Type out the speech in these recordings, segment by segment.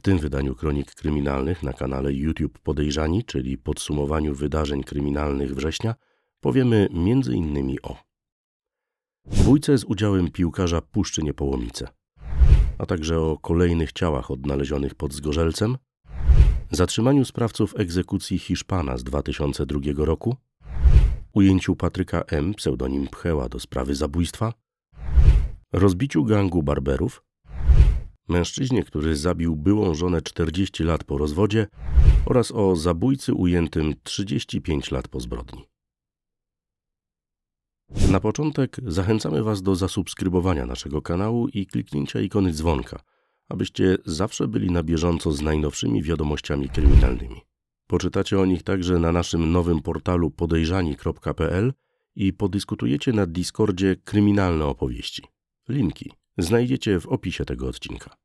W tym wydaniu kronik kryminalnych na kanale YouTube Podejrzani, czyli podsumowaniu wydarzeń kryminalnych września, powiemy m.in. o bójce z udziałem piłkarza Puszczy Niepołomice, a także o kolejnych ciałach odnalezionych pod Zgorzelcem, zatrzymaniu sprawców egzekucji Hiszpana z 2002 roku, ujęciu Patryka M., pseudonim Pcheła do sprawy zabójstwa, rozbiciu gangu barberów, mężczyźnie, który zabił byłą żonę 40 lat po rozwodzie oraz o zabójcy ujętym 35 lat po zbrodni. Na początek zachęcamy Was do zasubskrybowania naszego kanału i kliknięcia ikony dzwonka, abyście zawsze byli na bieżąco z najnowszymi wiadomościami kryminalnymi. Poczytacie o nich także na naszym nowym portalu podejrzani.pl i podyskutujecie na Discordzie kryminalne opowieści. Linki znajdziecie w opisie tego odcinka.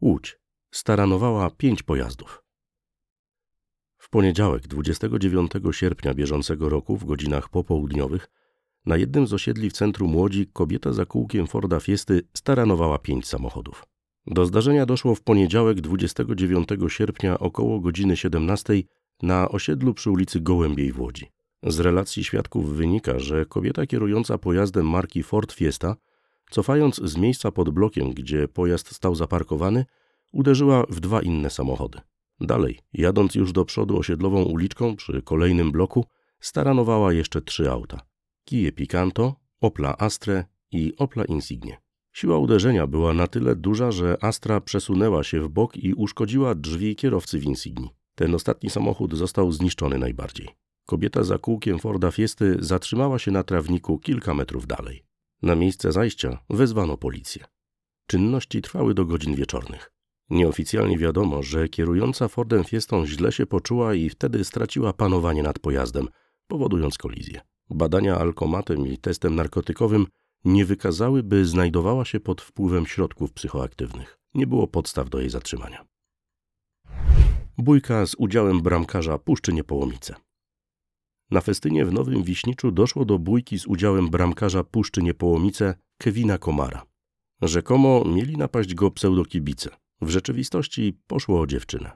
Łódź staranowała pięć pojazdów. W poniedziałek 29 sierpnia bieżącego roku w godzinach popołudniowych na jednym z osiedli w centrum Łodzi kobieta za kółkiem Forda Fiesty staranowała pięć samochodów. Do zdarzenia doszło w poniedziałek 29 sierpnia około godziny 17 na osiedlu przy ulicy Gołębiej w Łodzi. Z relacji świadków wynika, że kobieta kierująca pojazdem marki Ford Fiesta, cofając z miejsca pod blokiem, gdzie pojazd stał zaparkowany, uderzyła w dwa inne samochody. Dalej, jadąc już do przodu osiedlową uliczką przy kolejnym bloku, staranowała jeszcze trzy auta. Kije Picanto, Opla Astre i Opla Insigne. Siła uderzenia była na tyle duża, że Astra przesunęła się w bok i uszkodziła drzwi kierowcy w Insigni. Ten ostatni samochód został zniszczony najbardziej. Kobieta za kółkiem Forda Fiesty zatrzymała się na trawniku kilka metrów dalej. Na miejsce zajścia wezwano policję. Czynności trwały do godzin wieczornych. Nieoficjalnie wiadomo, że kierująca Fordem Fiestą źle się poczuła i wtedy straciła panowanie nad pojazdem, powodując kolizję. Badania alkomatem i testem narkotykowym nie wykazały, by znajdowała się pod wpływem środków psychoaktywnych. Nie było podstaw do jej zatrzymania. Bójka z udziałem bramkarza Puszczy Niepołomice. Na festynie w Nowym Wiśniczu doszło do bójki z udziałem bramkarza Puszczy Niepołomice Kevina Komara. Rzekomo mieli napaść go pseudokibice. W rzeczywistości poszło o dziewczynę.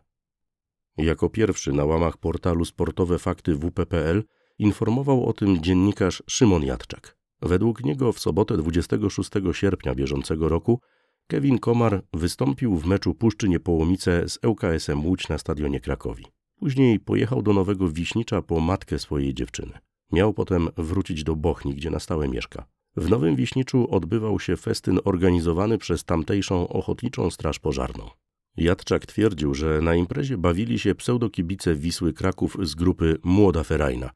Jako pierwszy na łamach portalu Sportowe Fakty WP.pl informował o tym dziennikarz Szymon Jadczak. Według niego w sobotę 26 sierpnia bieżącego roku Kevin Komar wystąpił w meczu Puszczy Niepołomice z ŁKS-em Łódź na stadionie Krakowi. Później pojechał do Nowego Wiśnicza po matkę swojej dziewczyny. Miał potem wrócić do Bochni, gdzie na stałe mieszka. W Nowym Wiśniczu odbywał się festyn organizowany przez tamtejszą Ochotniczą Straż Pożarną. Jadczak twierdził, że na imprezie bawili się pseudokibice Wisły Kraków z grupy Młoda Ferajna,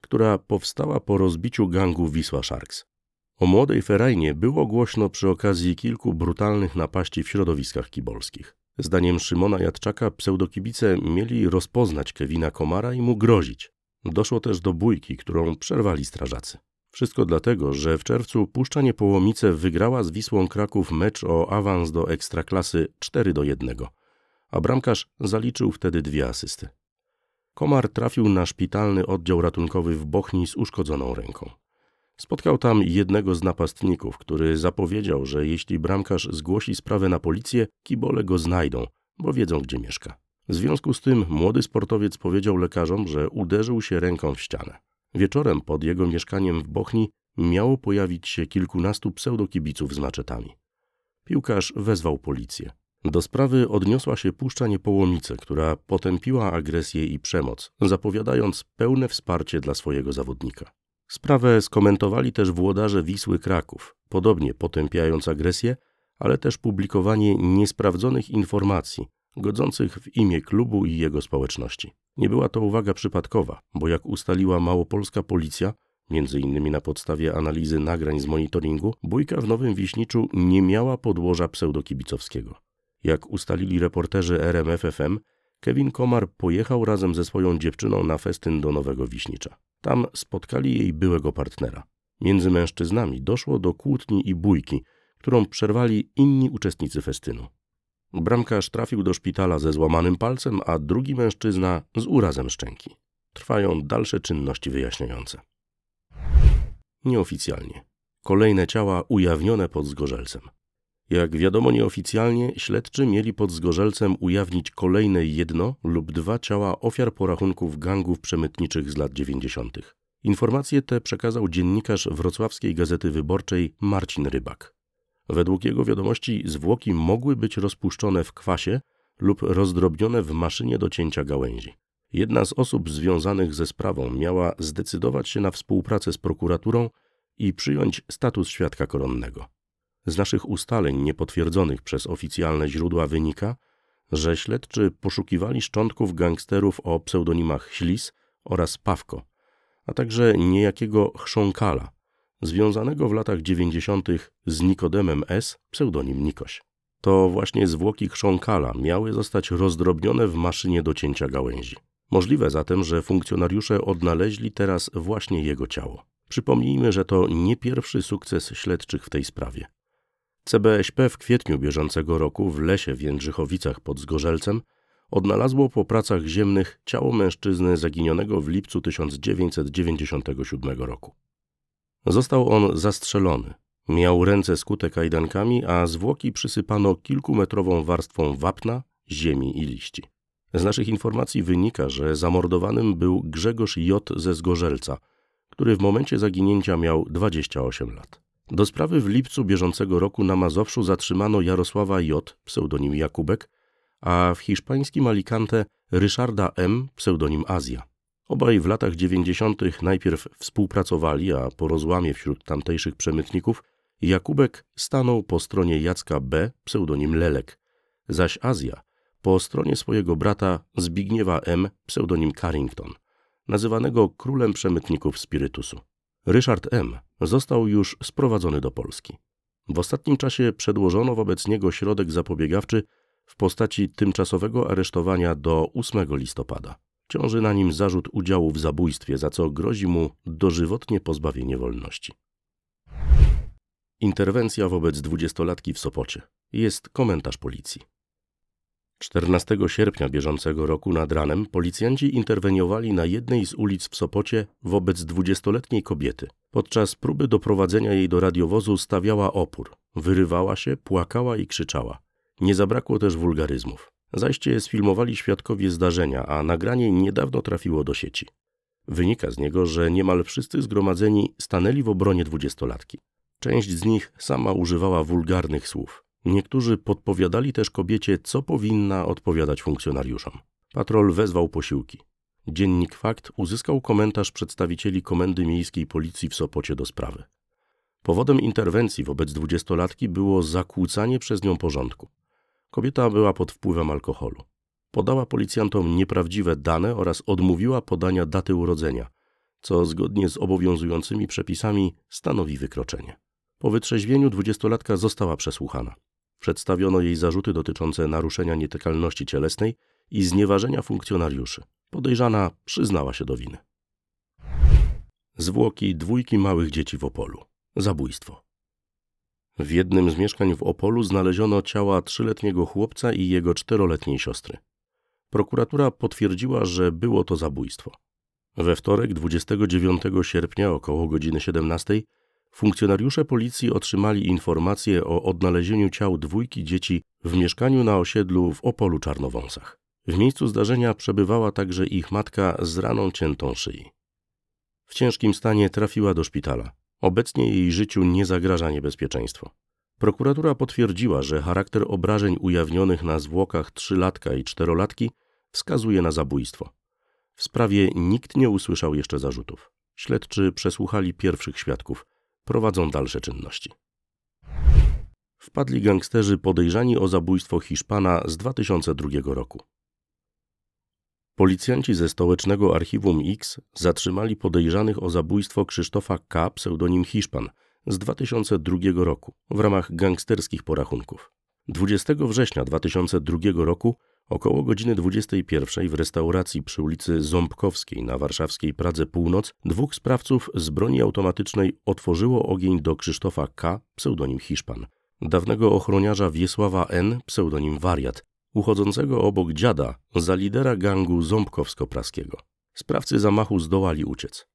która powstała po rozbiciu gangu Wisła Sharks. O młodej Ferajnie było głośno przy okazji kilku brutalnych napaści w środowiskach kibolskich. Zdaniem Szymona Jadczaka pseudokibice mieli rozpoznać Kevina Komara i mu grozić. Doszło też do bójki, którą przerwali strażacy. Wszystko dlatego, że w czerwcu Puszcza Niepołomice wygrała z Wisłą Kraków mecz o awans do Ekstraklasy 4 do 1, a bramkarz zaliczył wtedy dwie asysty. Komar trafił na szpitalny oddział ratunkowy w Bochni z uszkodzoną ręką. Spotkał tam jednego z napastników, który zapowiedział, że jeśli bramkarz zgłosi sprawę na policję, kibole go znajdą, bo wiedzą gdzie mieszka. W związku z tym młody sportowiec powiedział lekarzom, że uderzył się ręką w ścianę. Wieczorem pod jego mieszkaniem w Bochni miało pojawić się kilkunastu pseudokibiców z maczetami. Piłkarz wezwał policję. Do sprawy odniosła się Puszcza Niepołomice, która potępiła agresję i przemoc, zapowiadając pełne wsparcie dla swojego zawodnika. Sprawę skomentowali też włodarze Wisły Kraków, podobnie potępiając agresję, ale też publikowanie niesprawdzonych informacji, godzących w imię klubu i jego społeczności. Nie była to uwaga przypadkowa, bo jak ustaliła małopolska policja, między innymi na podstawie analizy nagrań z monitoringu, bójka w Nowym Wiśniczu nie miała podłoża pseudokibicowskiego. Jak ustalili reporterzy RMFFM, Kevin Komar pojechał razem ze swoją dziewczyną na festyn do Nowego Wiśnicza. Tam spotkali jej byłego partnera. Między mężczyznami doszło do kłótni i bójki, którą przerwali inni uczestnicy festynu. Bramkarz trafił do szpitala ze złamanym palcem, a drugi mężczyzna z urazem szczęki. Trwają dalsze czynności wyjaśniające. Nieoficjalnie. Kolejne ciała ujawnione pod Zgorzelcem. Jak wiadomo nieoficjalnie, śledczy mieli pod Zgorzelcem ujawnić kolejne jedno lub dwa ciała ofiar porachunków gangów przemytniczych z lat 90. Informacje te przekazał dziennikarz wrocławskiej Gazety Wyborczej Marcin Rybak. Według jego wiadomości zwłoki mogły być rozpuszczone w kwasie lub rozdrobnione w maszynie do cięcia gałęzi. Jedna z osób związanych ze sprawą miała zdecydować się na współpracę z prokuraturą i przyjąć status świadka koronnego. Z naszych ustaleń niepotwierdzonych przez oficjalne źródła wynika, że śledczy poszukiwali szczątków gangsterów o pseudonimach Ślis oraz Pawko, a także niejakiego Chrząkala, związanego w latach 90. z Nikodemem S., pseudonim Nikoś. To właśnie zwłoki Chrząkala miały zostać rozdrobnione w maszynie do cięcia gałęzi. Możliwe zatem, że funkcjonariusze odnaleźli teraz właśnie jego ciało. Przypomnijmy, że to nie pierwszy sukces śledczych w tej sprawie. CBŚP w kwietniu bieżącego roku w lesie w Jędrzychowicach pod Zgorzelcem odnalazło po pracach ziemnych ciało mężczyzny zaginionego w lipcu 1997 roku. Został on zastrzelony. Miał ręce skute kajdankami, a zwłoki przysypano kilkumetrową warstwą wapna, ziemi i liści. Z naszych informacji wynika, że zamordowanym był Grzegorz J. ze Zgorzelca, który w momencie zaginięcia miał 28 lat. Do sprawy w lipcu bieżącego roku na Mazowszu zatrzymano Jarosława J., pseudonim Jakubek, a w hiszpańskim Alicante Ryszarda M., pseudonim Azja. Obaj w latach 90. najpierw współpracowali, a po rozłamie wśród tamtejszych przemytników Jakubek stanął po stronie Jacka B., pseudonim Lelek, zaś Azja po stronie swojego brata Zbigniewa M., pseudonim Carrington, nazywanego królem przemytników spirytusu. Ryszard M. został już sprowadzony do Polski. W ostatnim czasie przedłożono wobec niego środek zapobiegawczy w postaci tymczasowego aresztowania do 8 listopada. Ciąży na nim zarzut udziału w zabójstwie, za co grozi mu dożywotnie pozbawienie wolności. Interwencja wobec dwudziestolatki w Sopocie. Jest komentarz policji. 14 sierpnia bieżącego roku nad ranem policjanci interweniowali na jednej z ulic w Sopocie wobec dwudziestoletniej kobiety. Podczas próby doprowadzenia jej do radiowozu stawiała opór. Wyrywała się, płakała i krzyczała. Nie zabrakło też wulgaryzmów. Zajście sfilmowali świadkowie zdarzenia, a nagranie niedawno trafiło do sieci. Wynika z niego, że niemal wszyscy zgromadzeni stanęli w obronie dwudziestolatki. Część z nich sama używała wulgarnych słów. Niektórzy podpowiadali też kobiecie, co powinna odpowiadać funkcjonariuszom. Patrol wezwał posiłki. Dziennik Fakt uzyskał komentarz przedstawicieli Komendy Miejskiej Policji w Sopocie do sprawy. Powodem interwencji wobec dwudziestolatki było zakłócanie przez nią porządku. Kobieta była pod wpływem alkoholu. Podała policjantom nieprawdziwe dane oraz odmówiła podania daty urodzenia, co zgodnie z obowiązującymi przepisami stanowi wykroczenie. Po wytrzeźwieniu dwudziestolatka została przesłuchana. Przedstawiono jej zarzuty dotyczące naruszenia nietykalności cielesnej i znieważenia funkcjonariuszy. Podejrzana przyznała się do winy. Zwłoki dwójki małych dzieci w Opolu. Zabójstwo. W jednym z mieszkań w Opolu znaleziono ciała trzyletniego chłopca i jego czteroletniej siostry. Prokuratura potwierdziła, że było to zabójstwo. We wtorek 29 sierpnia około godziny 17 funkcjonariusze policji otrzymali informację o odnalezieniu ciał dwójki dzieci w mieszkaniu na osiedlu w Opolu Czarnowąsach. W miejscu zdarzenia przebywała także ich matka z raną ciętą szyi. W ciężkim stanie trafiła do szpitala. Obecnie jej życiu nie zagraża niebezpieczeństwo. Prokuratura potwierdziła, że charakter obrażeń ujawnionych na zwłokach trzylatka i czterolatki wskazuje na zabójstwo. W sprawie nikt nie usłyszał jeszcze zarzutów. Śledczy przesłuchali pierwszych świadków. Prowadzą dalsze czynności. Wpadli gangsterzy podejrzani o zabójstwo Hiszpana z 2002 roku. Policjanci ze stołecznego archiwum X zatrzymali podejrzanych o zabójstwo Krzysztofa K., pseudonim Hiszpan, z 2002 roku w ramach gangsterskich porachunków. 20 września 2002 roku około godziny 21 w restauracji przy ulicy Ząbkowskiej na warszawskiej Pradze Północ dwóch sprawców z broni automatycznej otworzyło ogień do Krzysztofa K., pseudonim Hiszpan. dawnego ochroniarza Wiesława N., pseudonim Wariat, uchodzącego obok dziada za lidera gangu Ząbkowsko-Praskiego. Sprawcy zamachu zdołali uciec.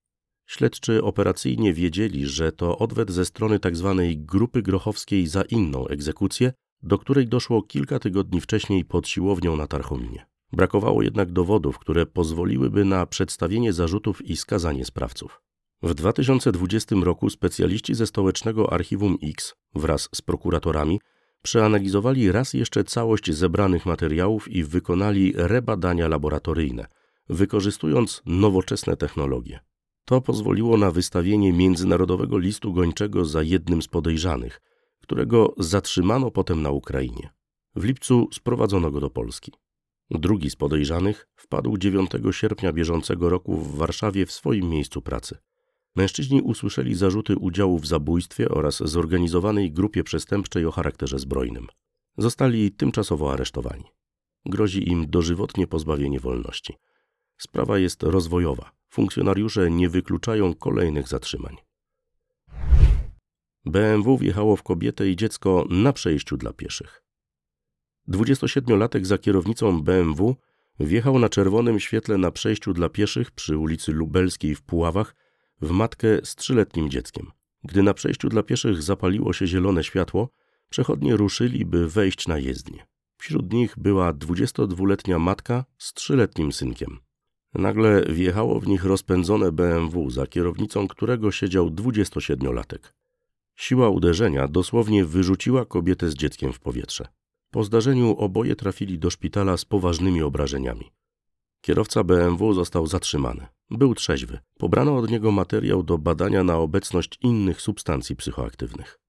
Śledczy operacyjnie wiedzieli, że to odwet ze strony tzw. Tak grupy grochowskiej za inną egzekucję, do której doszło kilka tygodni wcześniej pod siłownią na Tarchominie. Brakowało jednak dowodów, które pozwoliłyby na przedstawienie zarzutów i skazanie sprawców. W 2020 roku specjaliści ze Stołecznego Archiwum X wraz z prokuratorami przeanalizowali raz jeszcze całość zebranych materiałów i wykonali rebadania laboratoryjne, wykorzystując nowoczesne technologie. To pozwoliło na wystawienie międzynarodowego listu gończego za jednym z podejrzanych, którego zatrzymano potem na Ukrainie. W lipcu sprowadzono go do Polski. Drugi z podejrzanych wpadł 9 sierpnia bieżącego roku w Warszawie w swoim miejscu pracy. Mężczyźni usłyszeli zarzuty udziału w zabójstwie oraz zorganizowanej grupie przestępczej o charakterze zbrojnym. Zostali tymczasowo aresztowani. Grozi im dożywotnie pozbawienie wolności. Sprawa jest rozwojowa. Funkcjonariusze nie wykluczają kolejnych zatrzymań. BMW wjechało w kobietę i dziecko na przejściu dla pieszych. 27-latek za kierownicą BMW wjechał na czerwonym świetle na przejściu dla pieszych przy ulicy Lubelskiej w Puławach w matkę z trzyletnim dzieckiem. Gdy na przejściu dla pieszych zapaliło się zielone światło, przechodnie ruszyli, by wejść na jezdnię. Wśród nich była 22-letnia matka z trzyletnim synkiem. Nagle wjechało w nich rozpędzone BMW, za kierownicą którego siedział 27-latek. Siła uderzenia dosłownie wyrzuciła kobietę z dzieckiem w powietrze. Po zdarzeniu oboje trafili do szpitala z poważnymi obrażeniami. Kierowca BMW został zatrzymany. Był trzeźwy. Pobrano od niego materiał do badania na obecność innych substancji psychoaktywnych.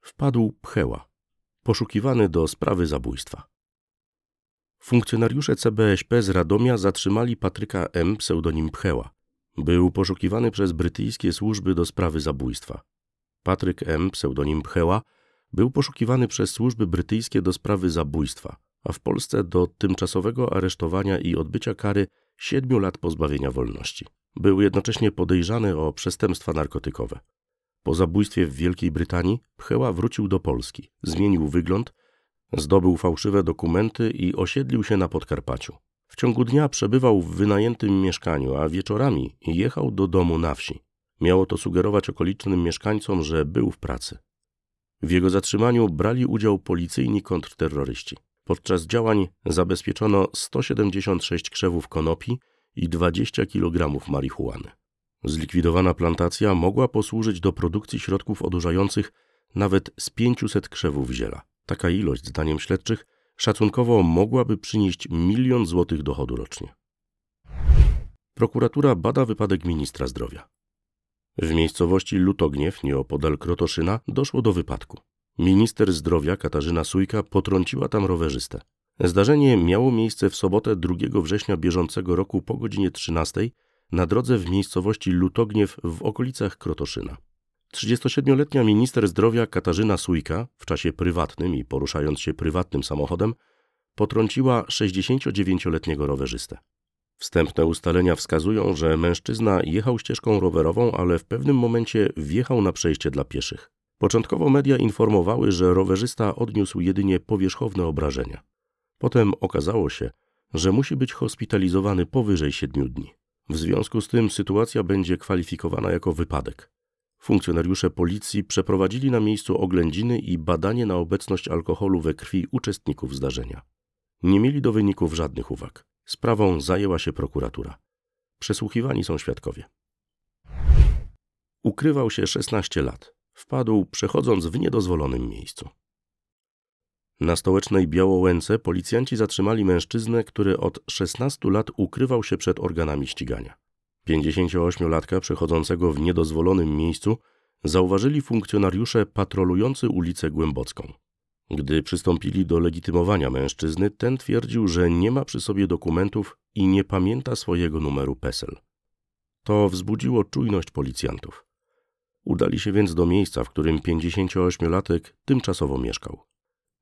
Wpadł Pcheła, poszukiwany do sprawy zabójstwa. Funkcjonariusze CBŚP z Radomia zatrzymali Patryka M., pseudonim Pcheła. Był poszukiwany przez brytyjskie służby do sprawy zabójstwa. Patryk M., pseudonim Pcheła, był poszukiwany przez służby brytyjskie do sprawy zabójstwa, a w Polsce do tymczasowego aresztowania i odbycia kary siedmiu lat pozbawienia wolności. Był jednocześnie podejrzany o przestępstwa narkotykowe. Po zabójstwie w Wielkiej Brytanii Pcheła wrócił do Polski, zmienił wygląd, zdobył fałszywe dokumenty i osiedlił się na Podkarpaciu. W ciągu dnia przebywał w wynajętym mieszkaniu, a wieczorami jechał do domu na wsi. Miało to sugerować okolicznym mieszkańcom, że był w pracy. W jego zatrzymaniu brali udział policyjni kontrterroryści. Podczas działań zabezpieczono 176 krzewów konopi i 20 kg marihuany. Zlikwidowana plantacja mogła posłużyć do produkcji środków odurzających nawet z 500 krzewów ziela. Taka ilość, zdaniem śledczych, szacunkowo mogłaby przynieść milion złotych dochodu rocznie. Prokuratura bada wypadek ministra zdrowia. W miejscowości Lutogniew, nieopodal Krotoszyna, doszło do wypadku. Minister zdrowia Katarzyna Sujka potrąciła tam rowerzystę. Zdarzenie miało miejsce w sobotę 2 września bieżącego roku po godzinie 13 na drodze w miejscowości Lutogniew w okolicach Krotoszyna. 37-letnia minister zdrowia Katarzyna Sujka w czasie prywatnym i poruszając się prywatnym samochodem potrąciła 69-letniego rowerzystę. Wstępne ustalenia wskazują, że mężczyzna jechał ścieżką rowerową, ale w pewnym momencie wjechał na przejście dla pieszych. Początkowo media informowały, że rowerzysta odniósł jedynie powierzchowne obrażenia. Potem okazało się, że musi być hospitalizowany powyżej siedmiu dni. W związku z tym sytuacja będzie kwalifikowana jako wypadek. Funkcjonariusze policji przeprowadzili na miejscu oględziny i badanie na obecność alkoholu we krwi uczestników zdarzenia. Nie mieli do wyników żadnych uwag. Sprawą zajęła się prokuratura. Przesłuchiwani są świadkowie. Ukrywał się 16 lat. Wpadł przechodząc w niedozwolonym miejscu. Na stołecznej Białołęce policjanci zatrzymali mężczyznę, który od 16 lat ukrywał się przed organami ścigania. 58-latka przechodzącego w niedozwolonym miejscu zauważyli funkcjonariusze patrolujący ulicę Głębocką. Gdy przystąpili do legitymowania mężczyzny, ten twierdził, że nie ma przy sobie dokumentów i nie pamięta swojego numeru PESEL. To wzbudziło czujność policjantów. Udali się więc do miejsca, w którym 58-latek tymczasowo mieszkał.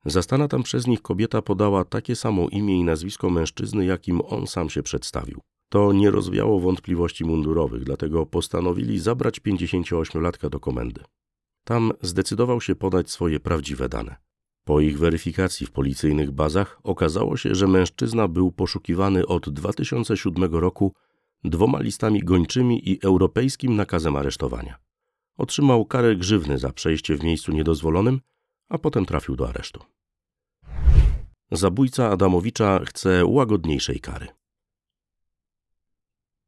Zastana tam przez nich kobieta podała takie samo imię i nazwisko mężczyzny, jakim on sam się przedstawił. To nie rozwiało wątpliwości mundurowych, dlatego postanowili zabrać 58-latka do komendy. Tam zdecydował się podać swoje prawdziwe dane. Po ich weryfikacji w policyjnych bazach okazało się, że mężczyzna był poszukiwany od 2007 roku dwoma listami gończymi i europejskim nakazem aresztowania. Otrzymał karę grzywny za przejście w miejscu niedozwolonym, a potem trafił do aresztu. Zabójca Adamowicza chce łagodniejszej kary.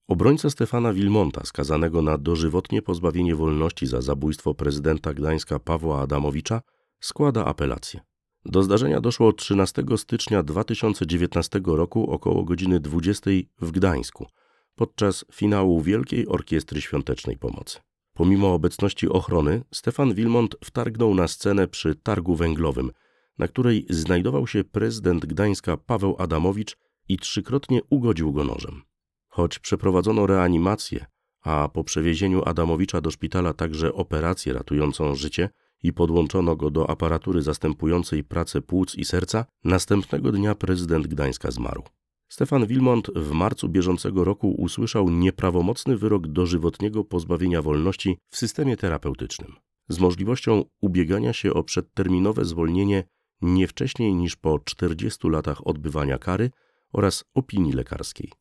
Obrońca Stefana Wilmonta, skazanego na dożywotnie pozbawienie wolności za zabójstwo prezydenta Gdańska Pawła Adamowicza, składa apelację. Do zdarzenia doszło 13 stycznia 2019 roku około godziny 20 w Gdańsku podczas finału Wielkiej Orkiestry Świątecznej Pomocy. Pomimo obecności ochrony, Stefan Wilmont wtargnął na scenę przy targu węglowym, na której znajdował się prezydent Gdańska Paweł Adamowicz i trzykrotnie ugodził go nożem. Choć przeprowadzono reanimację, a po przewiezieniu Adamowicza do szpitala także operację ratującą życie i podłączono go do aparatury zastępującej pracę płuc i serca, następnego dnia prezydent Gdańska zmarł. Stefan Wilmont w marcu bieżącego roku usłyszał nieprawomocny wyrok dożywotniego pozbawienia wolności w systemie terapeutycznym, z możliwością ubiegania się o przedterminowe zwolnienie nie wcześniej niż po 40 latach odbywania kary oraz opinii lekarskiej.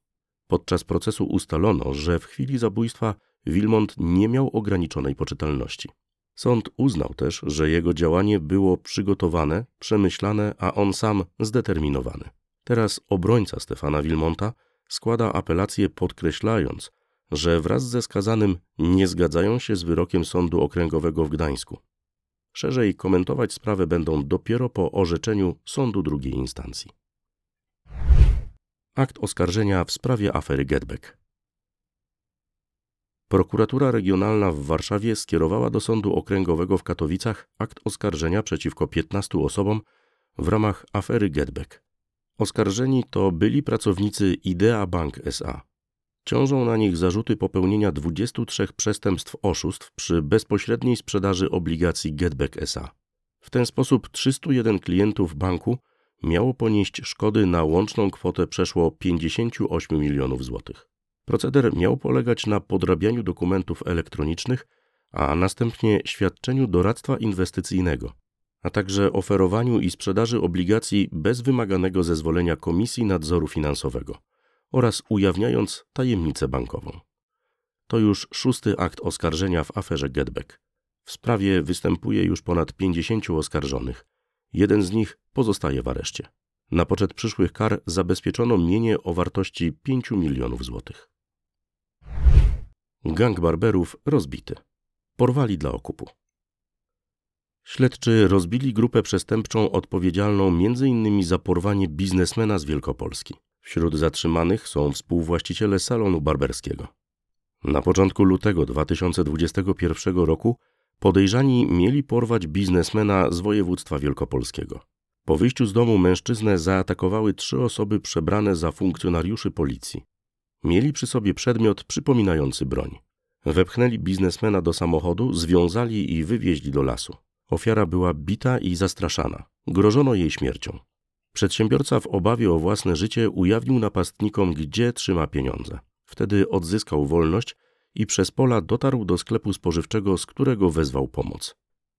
Podczas procesu ustalono, że w chwili zabójstwa Wilmont nie miał ograniczonej poczytalności. Sąd uznał też, że jego działanie było przygotowane, przemyślane, a on sam zdeterminowany. Teraz obrońca Stefana Wilmonta składa apelację podkreślając, że wraz ze skazanym nie zgadzają się z wyrokiem Sądu Okręgowego w Gdańsku. Szerzej komentować sprawę będą dopiero po orzeczeniu sądu drugiej instancji. Akt oskarżenia w sprawie afery Getback. Prokuratura Regionalna w Warszawie skierowała do Sądu Okręgowego w Katowicach akt oskarżenia przeciwko 15 osobom w ramach afery Getback. Oskarżeni to byli pracownicy Idea Bank SA. Ciążą na nich zarzuty popełnienia 23 przestępstw oszustw przy bezpośredniej sprzedaży obligacji Getback SA. W ten sposób 301 klientów banku miało ponieść szkody na łączną kwotę przeszło 58 milionów złotych. Proceder miał polegać na podrabianiu dokumentów elektronicznych, a następnie świadczeniu doradztwa inwestycyjnego, a także oferowaniu i sprzedaży obligacji bez wymaganego zezwolenia Komisji Nadzoru Finansowego oraz ujawniając tajemnicę bankową. To już szósty akt oskarżenia w aferze Getback. W sprawie występuje już ponad 50 oskarżonych. Jeden z nich pozostaje w areszcie. Na poczet przyszłych kar zabezpieczono mienie o wartości 5 milionów złotych. Gang barberów rozbity. Porwali dla okupu. Śledczy rozbili grupę przestępczą odpowiedzialną m.in. za porwanie biznesmena z Wielkopolski. Wśród zatrzymanych są współwłaściciele salonu barberskiego. Na początku lutego 2021 roku podejrzani mieli porwać biznesmena z województwa wielkopolskiego. Po wyjściu z domu mężczyznę zaatakowały trzy osoby przebrane za funkcjonariuszy policji. Mieli przy sobie przedmiot przypominający broń. Wepchnęli biznesmena do samochodu, związali i wywieźli do lasu. Ofiara była bita i zastraszana. Grożono jej śmiercią. Przedsiębiorca w obawie o własne życie ujawnił napastnikom, gdzie trzyma pieniądze. Wtedy odzyskał wolność i przez pola dotarł do sklepu spożywczego, z którego wezwał pomoc.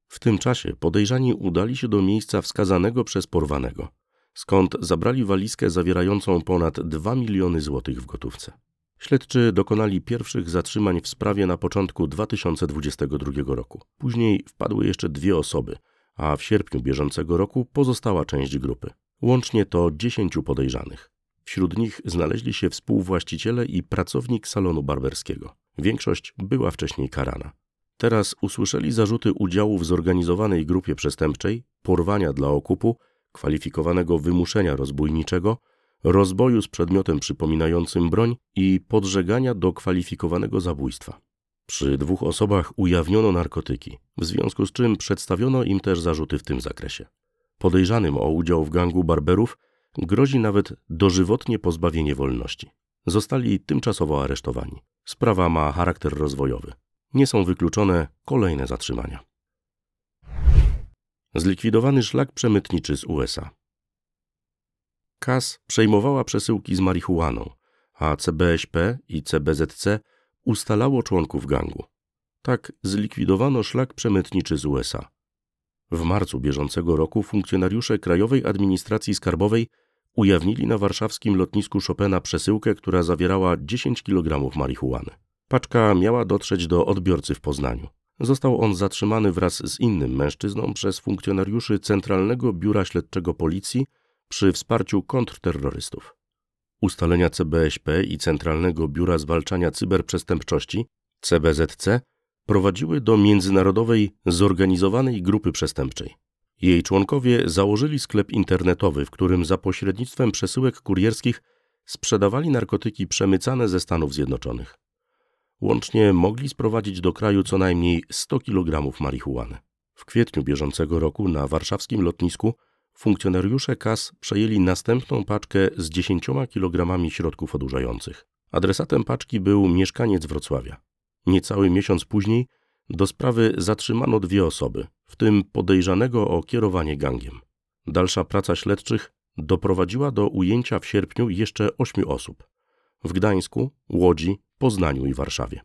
W tym czasie podejrzani udali się do miejsca wskazanego przez porwanego, skąd zabrali walizkę zawierającą ponad 2 miliony złotych w gotówce. Śledczy dokonali pierwszych zatrzymań w sprawie na początku 2022 roku. Później wpadły jeszcze dwie osoby, a w sierpniu bieżącego roku pozostała część grupy. Łącznie to 10 podejrzanych. Wśród nich znaleźli się współwłaściciele i pracownik salonu barberskiego. Większość była wcześniej karana. Teraz usłyszeli zarzuty udziału w zorganizowanej grupie przestępczej, porwania dla okupu, kwalifikowanego wymuszenia rozbójniczego, rozboju z przedmiotem przypominającym broń i podżegania do kwalifikowanego zabójstwa. Przy dwóch osobach ujawniono narkotyki, w związku z czym przedstawiono im też zarzuty w tym zakresie. Podejrzanym o udział w gangu barberów grozi nawet dożywotnie pozbawienie wolności. Zostali tymczasowo aresztowani. Sprawa ma charakter rozwojowy. Nie są wykluczone kolejne zatrzymania. Zlikwidowany szlak przemytniczy z USA. KAS przejmowała przesyłki z marihuaną, a CBŚP i CBZC ustalało członków gangu. Tak zlikwidowano szlak przemytniczy z USA. W marcu bieżącego roku funkcjonariusze Krajowej Administracji Skarbowej ujawnili na warszawskim lotnisku Chopina przesyłkę, która zawierała 10 kg marihuany. Paczka miała dotrzeć do odbiorcy w Poznaniu. Został on zatrzymany wraz z innym mężczyzną przez funkcjonariuszy Centralnego Biura Śledczego Policji przy wsparciu kontrterrorystów. Ustalenia CBSP i Centralnego Biura Zwalczania Cyberprzestępczości CBZC prowadziły do międzynarodowej zorganizowanej grupy przestępczej. Jej członkowie założyli sklep internetowy, w którym za pośrednictwem przesyłek kurierskich sprzedawali narkotyki przemycane ze Stanów Zjednoczonych. Łącznie mogli sprowadzić do kraju co najmniej 100 kg marihuany. W kwietniu bieżącego roku na warszawskim lotnisku funkcjonariusze KAS przejęli następną paczkę z 10 kg środków odurzających. Adresatem paczki był mieszkaniec Wrocławia. Niecały miesiąc później do sprawy zatrzymano dwie osoby, w tym podejrzanego o kierowanie gangiem. Dalsza praca śledczych doprowadziła do ujęcia w sierpniu jeszcze ośmiu osób w Gdańsku, Łodzi, Poznaniu i Warszawie.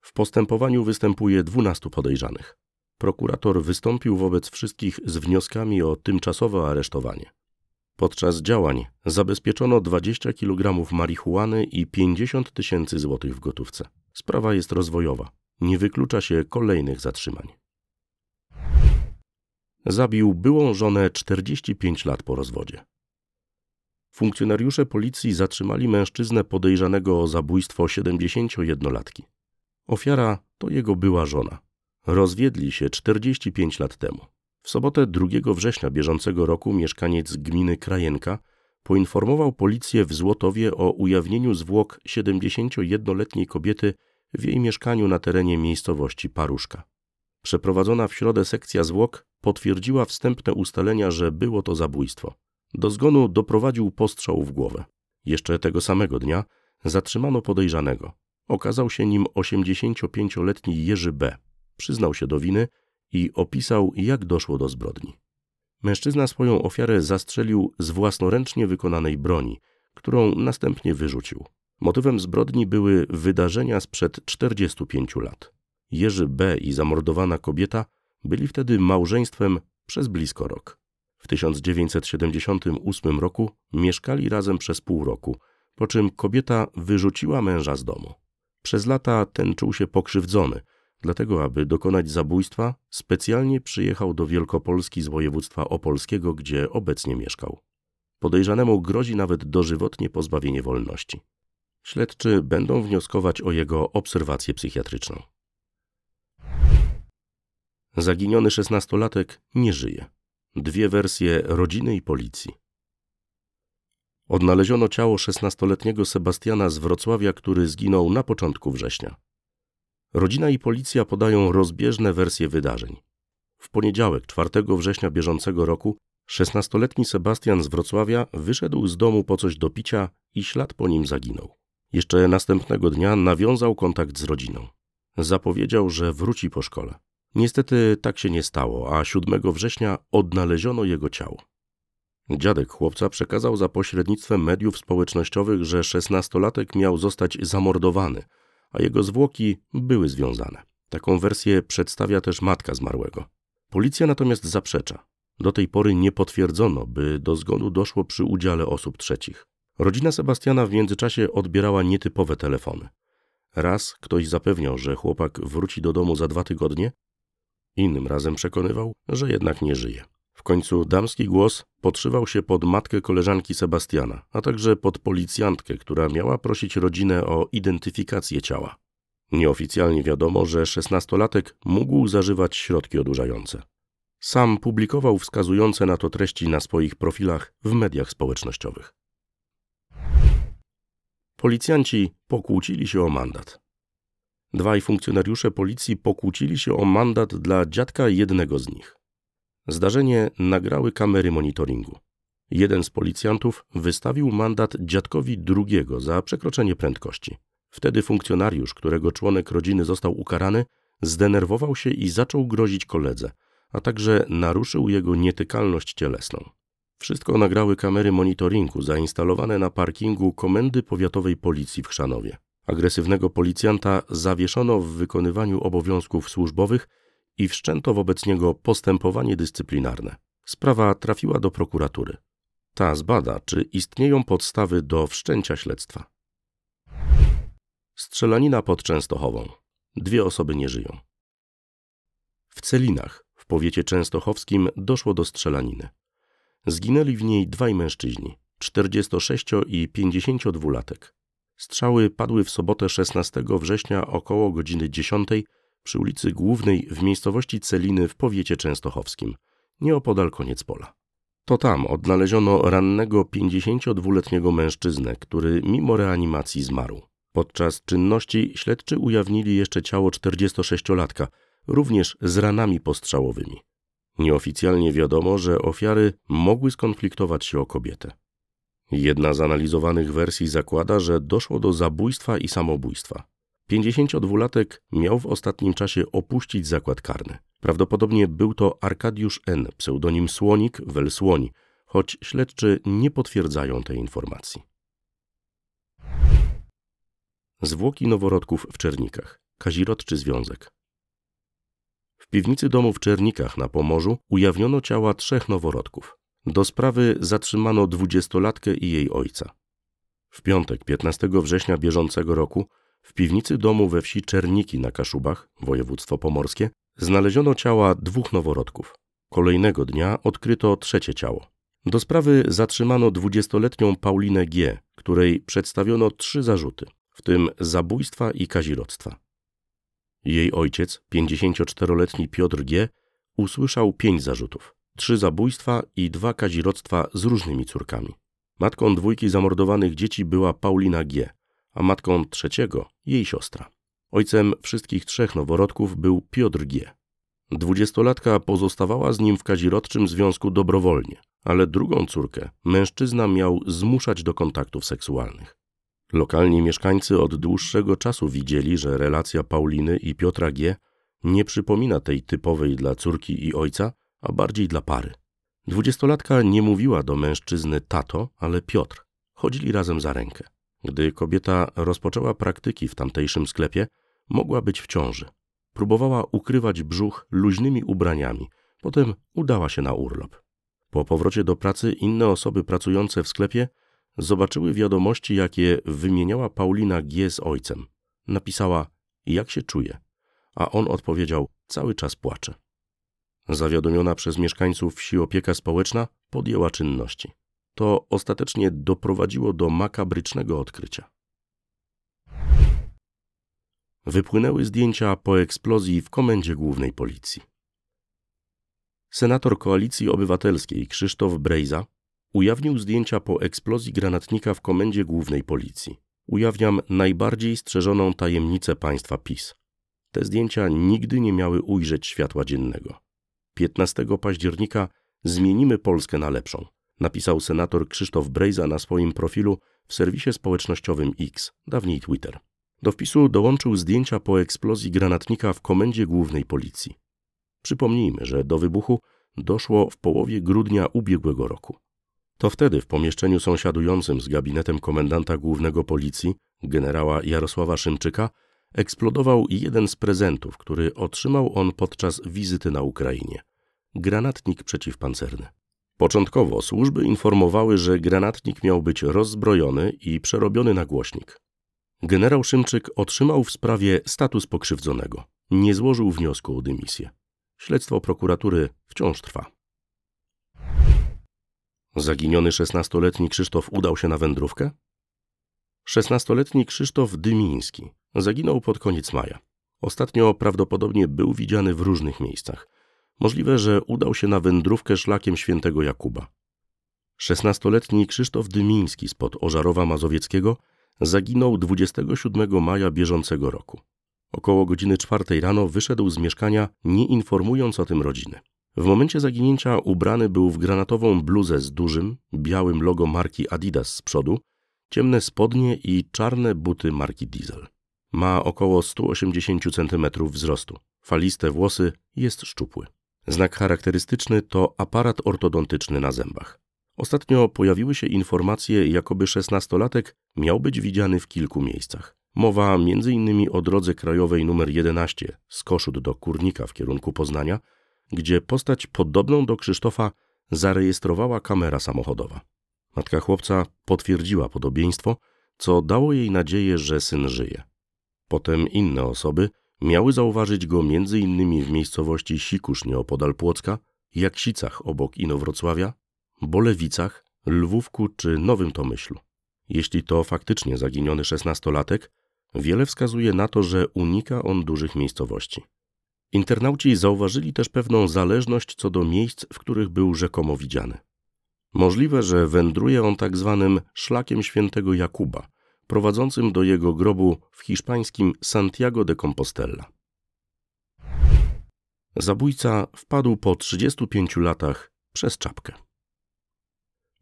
W postępowaniu występuje dwunastu podejrzanych. Prokurator wystąpił wobec wszystkich z wnioskami o tymczasowe aresztowanie. Podczas działań zabezpieczono 20 kg marihuany i 50 tysięcy złotych w gotówce. Sprawa jest rozwojowa. Nie wyklucza się kolejnych zatrzymań. Zabił byłą żonę 45 lat po rozwodzie. Funkcjonariusze policji zatrzymali mężczyznę podejrzanego o zabójstwo 71-latki. Ofiara to jego była żona. Rozwiedli się 45 lat temu. W sobotę 2 września bieżącego roku mieszkaniec gminy Krajenka poinformował policję w Złotowie o ujawnieniu zwłok 71-letniej kobiety w jej mieszkaniu na terenie miejscowości Paruszka. Przeprowadzona w środę sekcja zwłok potwierdziła wstępne ustalenia, że było to zabójstwo. Do zgonu doprowadził postrzał w głowę. Jeszcze tego samego dnia zatrzymano podejrzanego. Okazał się nim 85-letni Jerzy B. Przyznał się do winy i opisał, jak doszło do zbrodni. Mężczyzna swoją ofiarę zastrzelił z własnoręcznie wykonanej broni, którą następnie wyrzucił. Motywem zbrodni były wydarzenia sprzed 45 lat. Jerzy B. i zamordowana kobieta byli wtedy małżeństwem przez blisko rok. W 1978 roku mieszkali razem przez pół roku, po czym kobieta wyrzuciła męża z domu. Przez lata ten czuł się pokrzywdzony, dlatego aby dokonać zabójstwa specjalnie przyjechał do Wielkopolski z województwa opolskiego, gdzie obecnie mieszkał. Podejrzanemu grozi nawet dożywotnie pozbawienie wolności. Śledczy będą wnioskować o jego obserwację psychiatryczną. Zaginiony szesnastolatek nie żyje. Dwie wersje rodziny i policji. Odnaleziono ciało szesnastoletniego Sebastiana z Wrocławia, który zginął na początku września. Rodzina i policja podają rozbieżne wersje wydarzeń. W poniedziałek, 4 września bieżącego roku, szesnastoletni Sebastian z Wrocławia wyszedł z domu po coś do picia i ślad po nim zaginął. Jeszcze następnego dnia nawiązał kontakt z rodziną. Zapowiedział, że wróci po szkole. Niestety tak się nie stało, a 7 września odnaleziono jego ciało. Dziadek chłopca przekazał za pośrednictwem mediów społecznościowych, że szesnastolatek miał zostać zamordowany, a jego zwłoki były związane. Taką wersję przedstawia też matka zmarłego. Policja natomiast zaprzecza. Do tej pory nie potwierdzono, by do zgonu doszło przy udziale osób trzecich. Rodzina Sebastiana w międzyczasie odbierała nietypowe telefony. Raz ktoś zapewniał, że chłopak wróci do domu za dwa tygodnie, Innym razem przekonywał, że jednak nie żyje. W końcu damski głos podszywał się pod matkę koleżanki Sebastiana, a także pod policjantkę, która miała prosić rodzinę o identyfikację ciała. Nieoficjalnie wiadomo, że szesnastolatek mógł zażywać środki odurzające. Sam publikował wskazujące na to treści na swoich profilach w mediach społecznościowych. Policjanci pokłócili się o mandat. Dwaj funkcjonariusze policji pokłócili się o mandat dla dziadka jednego z nich. Zdarzenie nagrały kamery monitoringu. Jeden z policjantów wystawił mandat dziadkowi drugiego za przekroczenie prędkości. Wtedy funkcjonariusz, którego członek rodziny został ukarany, zdenerwował się i zaczął grozić koledze, a także naruszył jego nietykalność cielesną. Wszystko nagrały kamery monitoringu zainstalowane na parkingu Komendy Powiatowej Policji w Chrzanowie. Agresywnego policjanta zawieszono w wykonywaniu obowiązków służbowych i wszczęto wobec niego postępowanie dyscyplinarne. Sprawa trafiła do prokuratury. Ta zbada, czy istnieją podstawy do wszczęcia śledztwa. Strzelanina pod Częstochową. Dwie osoby nie żyją. W Celinach, w powiecie częstochowskim, doszło do strzelaniny. Zginęli w niej dwaj mężczyźni, 46 i 52 latek. Strzały padły w sobotę 16 września około godziny 10 przy ulicy Głównej w miejscowości Celiny w powiecie częstochowskim, nieopodal koniec pola. To tam odnaleziono rannego 52-letniego mężczyznę, który mimo reanimacji zmarł. Podczas czynności śledczy ujawnili jeszcze ciało 46-latka, również z ranami postrzałowymi. Nieoficjalnie wiadomo, że ofiary mogły skonfliktować się o kobietę. Jedna z analizowanych wersji zakłada, że doszło do zabójstwa i samobójstwa. 52-latek miał w ostatnim czasie opuścić zakład karny. Prawdopodobnie był to Arkadiusz N., pseudonim Słonik, wel choć śledczy nie potwierdzają tej informacji. Zwłoki noworodków w Czernikach. Kazirodczy związek. W piwnicy domu w Czernikach na Pomorzu ujawniono ciała trzech noworodków. Do sprawy zatrzymano dwudziestolatkę i jej ojca. W piątek 15 września bieżącego roku w piwnicy domu we wsi Czerniki na Kaszubach, województwo pomorskie, znaleziono ciała dwóch noworodków. Kolejnego dnia odkryto trzecie ciało. Do sprawy zatrzymano dwudziestoletnią Paulinę G., której przedstawiono trzy zarzuty, w tym zabójstwa i kazirodztwa. Jej ojciec, 54-letni Piotr G., usłyszał pięć zarzutów trzy zabójstwa i dwa kazirodztwa z różnymi córkami. Matką dwójki zamordowanych dzieci była Paulina G., a matką trzeciego jej siostra. Ojcem wszystkich trzech noworodków był Piotr G. Dwudziestolatka pozostawała z nim w kazirodczym związku dobrowolnie, ale drugą córkę mężczyzna miał zmuszać do kontaktów seksualnych. Lokalni mieszkańcy od dłuższego czasu widzieli, że relacja Pauliny i Piotra G. nie przypomina tej typowej dla córki i ojca, a bardziej dla pary. Dwudziestolatka nie mówiła do mężczyzny tato, ale Piotr. Chodzili razem za rękę. Gdy kobieta rozpoczęła praktyki w tamtejszym sklepie, mogła być w ciąży. Próbowała ukrywać brzuch luźnymi ubraniami, potem udała się na urlop. Po powrocie do pracy inne osoby pracujące w sklepie zobaczyły wiadomości, jakie wymieniała Paulina G. z ojcem. Napisała, jak się czuje, a on odpowiedział, cały czas płacze. Zawiadomiona przez mieszkańców wsi opieka społeczna podjęła czynności. To ostatecznie doprowadziło do makabrycznego odkrycia. Wypłynęły zdjęcia po eksplozji w komendzie głównej policji. Senator Koalicji Obywatelskiej Krzysztof Brejza ujawnił zdjęcia po eksplozji granatnika w komendzie głównej policji. Ujawniam najbardziej strzeżoną tajemnicę państwa PiS. Te zdjęcia nigdy nie miały ujrzeć światła dziennego. 15 października zmienimy Polskę na lepszą, napisał senator Krzysztof Brejza na swoim profilu w serwisie społecznościowym X, dawniej Twitter. Do wpisu dołączył zdjęcia po eksplozji granatnika w komendzie głównej policji. Przypomnijmy, że do wybuchu doszło w połowie grudnia ubiegłego roku. To wtedy w pomieszczeniu sąsiadującym z gabinetem komendanta głównego policji, generała Jarosława Szymczyka, eksplodował jeden z prezentów, który otrzymał on podczas wizyty na Ukrainie granatnik przeciwpancerny. Początkowo służby informowały, że granatnik miał być rozbrojony i przerobiony na głośnik. Generał Szymczyk otrzymał w sprawie status pokrzywdzonego. Nie złożył wniosku o dymisję. Śledztwo prokuratury wciąż trwa. Zaginiony 16-letni Krzysztof udał się na wędrówkę? 16-letni Krzysztof Dymiński zaginął pod koniec maja. Ostatnio prawdopodobnie był widziany w różnych miejscach. Możliwe, że udał się na wędrówkę szlakiem świętego Jakuba. 16-letni Krzysztof Dymiński spod Ożarowa Mazowieckiego zaginął 27 maja bieżącego roku. Około godziny czwartej rano wyszedł z mieszkania, nie informując o tym rodziny. W momencie zaginięcia ubrany był w granatową bluzę z dużym, białym logo marki Adidas z przodu, ciemne spodnie i czarne buty marki Diesel. Ma około 180 cm wzrostu. Faliste włosy, jest szczupły. Znak charakterystyczny to aparat ortodontyczny na zębach. Ostatnio pojawiły się informacje, jakoby szesnastolatek miał być widziany w kilku miejscach. Mowa m.in. o drodze krajowej nr 11 z Koszut do Kurnika w kierunku Poznania, gdzie postać podobną do Krzysztofa zarejestrowała kamera samochodowa. Matka chłopca potwierdziła podobieństwo, co dało jej nadzieję, że syn żyje. Potem inne osoby miały zauważyć go m.in. w miejscowości Sikusz nieopodal Płocka, Jaksicach obok Inowrocławia, Bolewicach, Lwówku czy Nowym Tomyślu. Jeśli to faktycznie zaginiony szesnastolatek, wiele wskazuje na to, że unika on dużych miejscowości. Internauci zauważyli też pewną zależność co do miejsc, w których był rzekomo widziany. Możliwe, że wędruje on tak zwanym szlakiem świętego Jakuba, prowadzącym do jego grobu w hiszpańskim Santiago de Compostela. Zabójca wpadł po 35 latach przez czapkę.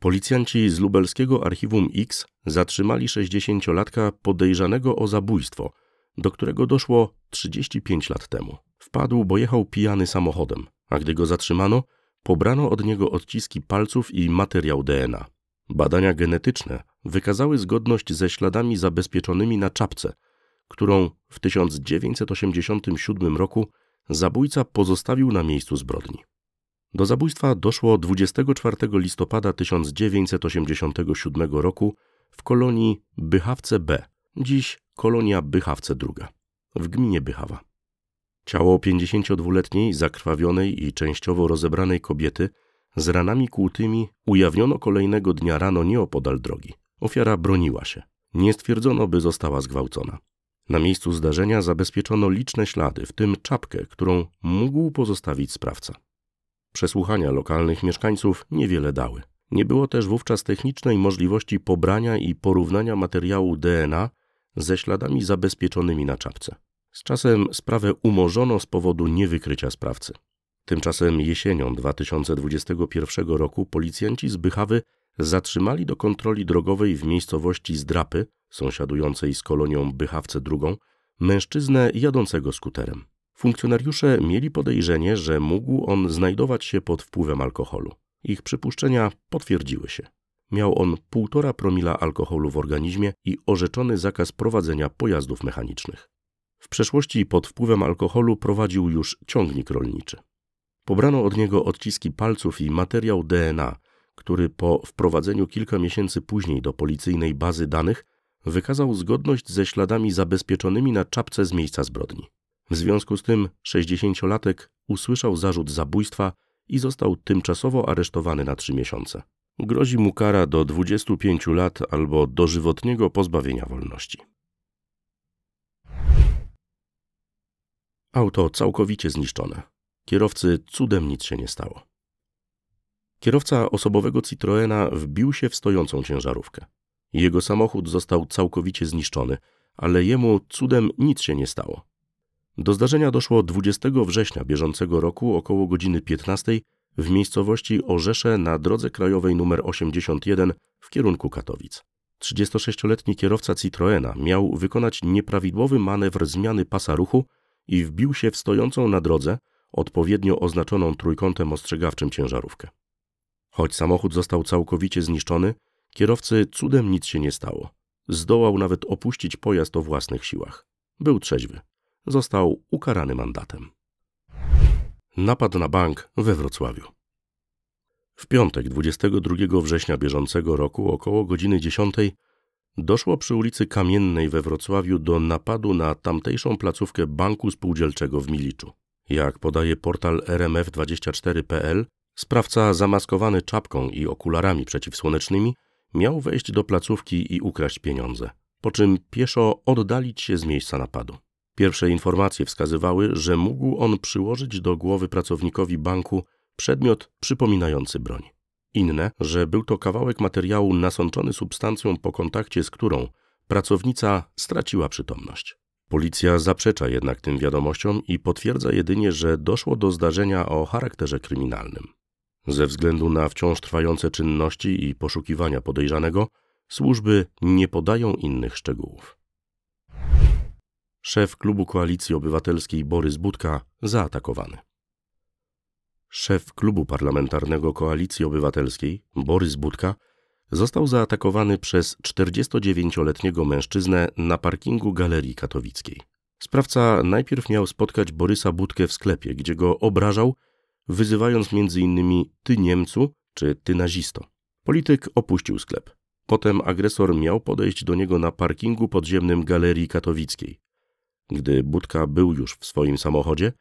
Policjanci z lubelskiego archiwum X zatrzymali 60-latka podejrzanego o zabójstwo, do którego doszło 35 lat temu. Wpadł, bo jechał pijany samochodem, a gdy go zatrzymano, pobrano od niego odciski palców i materiał DNA. Badania genetyczne wykazały zgodność ze śladami zabezpieczonymi na czapce, którą w 1987 roku zabójca pozostawił na miejscu zbrodni. Do zabójstwa doszło 24 listopada 1987 roku w kolonii Bychawce B, dziś kolonia Bychawce II, w gminie Bychawa. Ciało 52-letniej, zakrwawionej i częściowo rozebranej kobiety z ranami kłutymi ujawniono kolejnego dnia rano nieopodal drogi. Ofiara broniła się. Nie stwierdzono, by została zgwałcona. Na miejscu zdarzenia zabezpieczono liczne ślady, w tym czapkę, którą mógł pozostawić sprawca. Przesłuchania lokalnych mieszkańców niewiele dały. Nie było też wówczas technicznej możliwości pobrania i porównania materiału DNA ze śladami zabezpieczonymi na czapce. Z czasem sprawę umorzono z powodu niewykrycia sprawcy. Tymczasem jesienią 2021 roku policjanci z Bychawy zatrzymali do kontroli drogowej w miejscowości Zdrapy, sąsiadującej z kolonią Bychawce II, mężczyznę jadącego skuterem. Funkcjonariusze mieli podejrzenie, że mógł on znajdować się pod wpływem alkoholu. Ich przypuszczenia potwierdziły się. Miał on 1,5 promila alkoholu w organizmie i orzeczony zakaz prowadzenia pojazdów mechanicznych. W przeszłości pod wpływem alkoholu prowadził już ciągnik rolniczy. Pobrano od niego odciski palców i materiał DNA, który po wprowadzeniu kilka miesięcy później do policyjnej bazy danych wykazał zgodność ze śladami zabezpieczonymi na czapce z miejsca zbrodni. W związku z tym 60-latek usłyszał zarzut zabójstwa i został tymczasowo aresztowany na trzy miesiące. Grozi mu kara do 25 lat albo dożywotniego pozbawienia wolności. Auto całkowicie zniszczone. Kierowcy cudem nic się nie stało. Kierowca osobowego Citroena wbił się w stojącą ciężarówkę. Jego samochód został całkowicie zniszczony, ale jemu cudem nic się nie stało. Do zdarzenia doszło 20 września bieżącego roku około godziny 15 w miejscowości Orzesze na drodze krajowej nr 81 w kierunku Katowic. 36-letni kierowca Citroena miał wykonać nieprawidłowy manewr zmiany pasa ruchu i wbił się w stojącą na drodze, odpowiednio oznaczoną trójkątem ostrzegawczym ciężarówkę. Choć samochód został całkowicie zniszczony, kierowcy cudem nic się nie stało. Zdołał nawet opuścić pojazd o własnych siłach. Był trzeźwy. Został ukarany mandatem. Napad na bank we Wrocławiu. W piątek 22 września bieżącego roku około godziny 10 doszło przy ulicy Kamiennej we Wrocławiu do napadu na tamtejszą placówkę Banku Spółdzielczego w Miliczu. Jak podaje portal rmf24.pl, sprawca zamaskowany czapką i okularami przeciwsłonecznymi miał wejść do placówki i ukraść pieniądze, po czym pieszo oddalić się z miejsca napadu. Pierwsze informacje wskazywały, że mógł on przyłożyć do głowy pracownikowi banku przedmiot przypominający broń. Inne, że był to kawałek materiału nasączony substancją, po kontakcie z którą pracownica straciła przytomność. Policja zaprzecza jednak tym wiadomościom i potwierdza jedynie, że doszło do zdarzenia o charakterze kryminalnym. Ze względu na wciąż trwające czynności i poszukiwania podejrzanego, służby nie podają innych szczegółów. Szef klubu Koalicji Obywatelskiej Borys Budka zaatakowany. Szef klubu parlamentarnego Koalicji Obywatelskiej Borys Budka został zaatakowany przez 49-letniego mężczyznę na parkingu Galerii Katowickiej. Sprawca najpierw miał spotkać Borysa Budkę w sklepie, gdzie go obrażał, wyzywając m.in. ty Niemcu czy ty nazisto. Polityk opuścił sklep. Potem agresor miał podejść do niego na parkingu podziemnym Galerii Katowickiej. Gdy Budka był już w swoim samochodzie,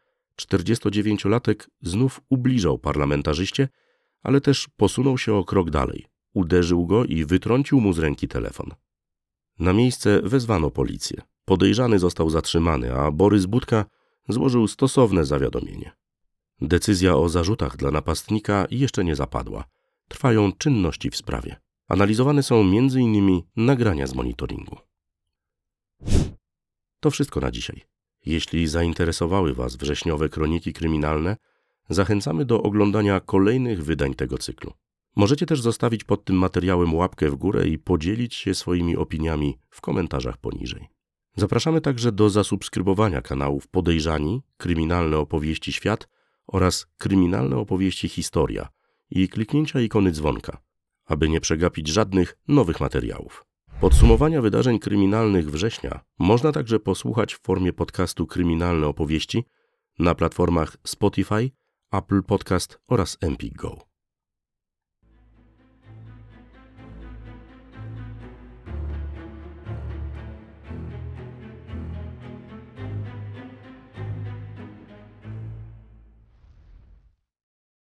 49-latek znów ubliżał parlamentarzyście, ale też posunął się o krok dalej. Uderzył go i wytrącił mu z ręki telefon. Na miejsce wezwano policję. Podejrzany został zatrzymany, a Borys Budka złożył stosowne zawiadomienie. Decyzja o zarzutach dla napastnika jeszcze nie zapadła. Trwają czynności w sprawie. Analizowane są m.in. nagrania z monitoringu. To wszystko na dzisiaj. Jeśli zainteresowały Was wrześniowe kroniki kryminalne, zachęcamy do oglądania kolejnych wydań tego cyklu. Możecie też zostawić pod tym materiałem łapkę w górę i podzielić się swoimi opiniami w komentarzach poniżej. Zapraszamy także do zasubskrybowania kanałów Podejrzani, Kryminalne Opowieści Świat oraz Kryminalne Opowieści Historia i kliknięcia ikony dzwonka, aby nie przegapić żadnych nowych materiałów. Podsumowania wydarzeń kryminalnych września można także posłuchać w formie podcastu Kryminalne Opowieści na platformach Spotify, Apple Podcast oraz Empik Go.